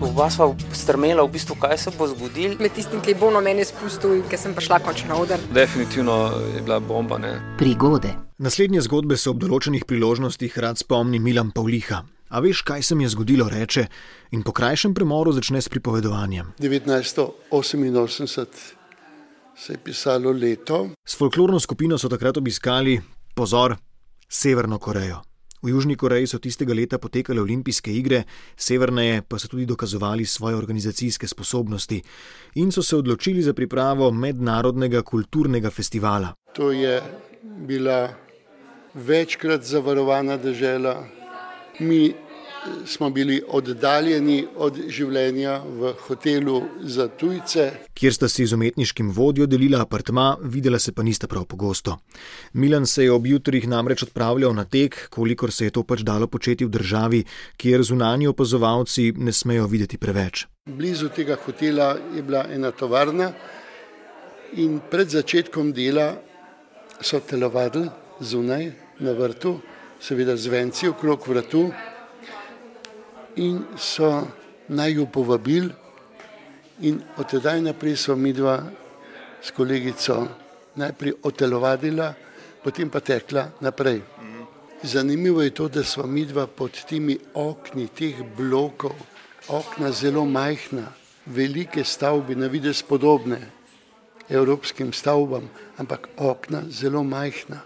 Oba sva strmela, v bistvu, kaj se bo zgodilo. Med tistim, ki je bolno meni spustil, ker sem prišla končno na oder. Definitivno je bila bomba. Ne? Prigode. Naslednje zgodbe se ob določenih priložnostih rad spomni Milan Pavliha. A veš, kaj se mi je zgodilo, reče, in po krajšem premoru začne s pripovedovanjem. 1988 se je pisalo leto. S folklorno skupino so takrat obiskali, pozor, Severno Korejo. V Južni Koreji so tistega leta potekale olimpijske igre, severneje pa so tudi dokazovali svoje organizacijske sposobnosti in so se odločili za pripravo mednarodnega kulturnega festivala. To je bila večkrat zavarovana država. Mi smo bili oddaljeni od življenja v hotelu za tujce. Kjer sta si z umetniškim vodjo delila apartma, videla se pa nista prav pogosto. Milan se je ob jutrih namreč odpravljal na tek, kolikor se je to pač dalo početi v državi, kjer zunani opazovalci ne smejo videti preveč. Blizu tega hotela je bila ena tovarna in pred začetkom dela so telovadili zunaj na vrtu, seveda zvenci okrog vratu in so naj jo povabili. In od tedaj naprej smo mi dva s kolegico najprej otelovadila, potem pa tekla naprej. Zanimivo je to, da smo mi dva pod temi okni teh blokov, okna zelo majhna, velike stavbe, na vides podobne evropskim stavbam, ampak okna zelo majhna.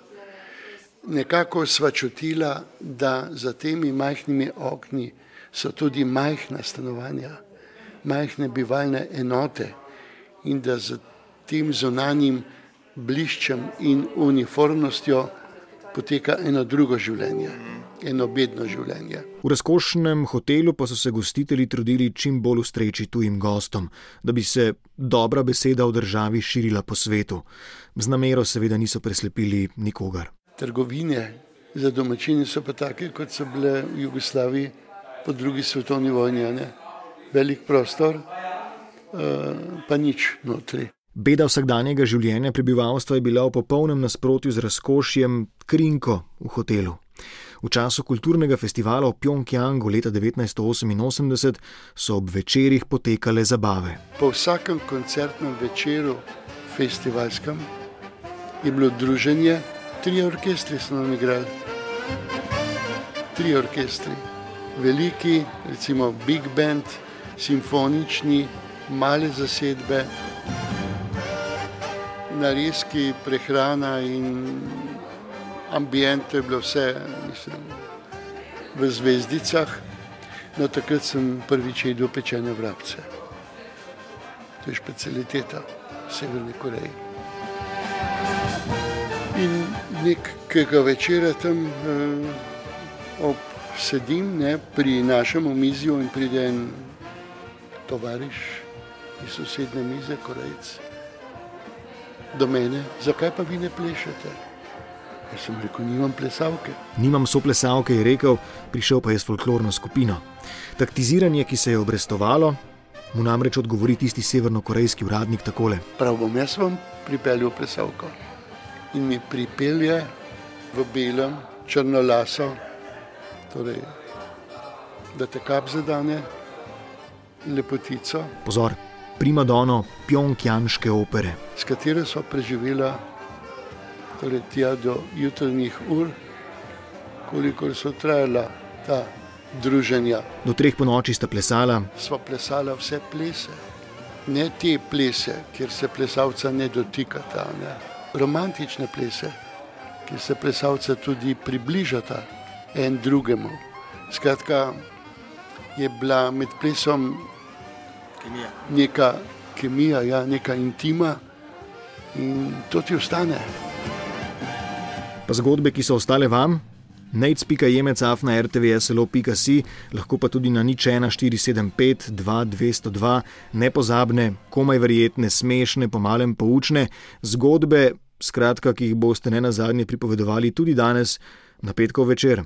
Nekako sva čutila, da za temi majhnimi okni so tudi majhna stanovanja, majhne bivalne enote in da z tem zunanjim bliščem in uniformnostjo poteka eno drugo življenje, eno bedno življenje. V razkošnem hotelu pa so se gostitelji trudili čim bolj ustreči tujim gostom, da bi se dobra beseda v državi širila po svetu. Z namero seveda niso preslepili nikogar. Trgovine za domačine so pa take, kot so bile v Jugoslaviji po drugi svetovni vojni, ne? velik prostor, uh, pa nič notri. Beda vsakdanjega življenja prebivalstva je bila v popolnem nasprotju z razkošjem krinko v hotelu. V času kulturnega festivala v Pjongjangu leta 1988 so ob večerjih potekale zabave. Po vsakem koncertnem večeru, festivalskem, je bilo druženje, tri orkestri so nam igrali. Tri orkestri veliki, recimo big band, simfonični, male zasedbe, narezki, prehrana in ambient, to je bilo vse mislim, v zvezdicah. No, takrat sem prvič jedel pečene vrabce. To je specialiteta Severne Koreje. In nekega večera tam eh, ob sedim ne, pri našem omizju in pride en tovariš iz sosednje mize, korejc, do mene, zakaj pa vi ne plešete? Jaz sem rekel, nimam plesavke. Nimam so plesavke, je rekel, prišel pa je s folklorno skupino. Taktiziranje, ki se je obrestovalo, mu namreč odgovori tisti severnokorejski uradnik takole. Prav bom jaz vam pripeljal plesavko. In mi pripelje v belem, črnolaso, torej, da te kap zadane, lepotico. Pozor, prima dono Pjongjanske opere. S katero so preživela torej, tja do jutranjih ur, koliko so trajala ta druženja. Do treh po noči sta plesala. Sva plesala vse plese, ne te plese, kjer se plesalca ne dotikata, ne. romantične plese, kjer se plesalca tudi približata en drugemu. Skratka, je bila med plesom kemija. neka kemija, ja, neka intima in to ti ostane. Pa zgodbe, ki so ostale vam, nec.jemec na rtvslo.si, lahko pa tudi na nič 1475 2202, nepozabne, komaj verjetne, smešne, pomalem poučne zgodbe, skratka, ki jih boste ne na zadnje pripovedovali tudi danes na petkov večer.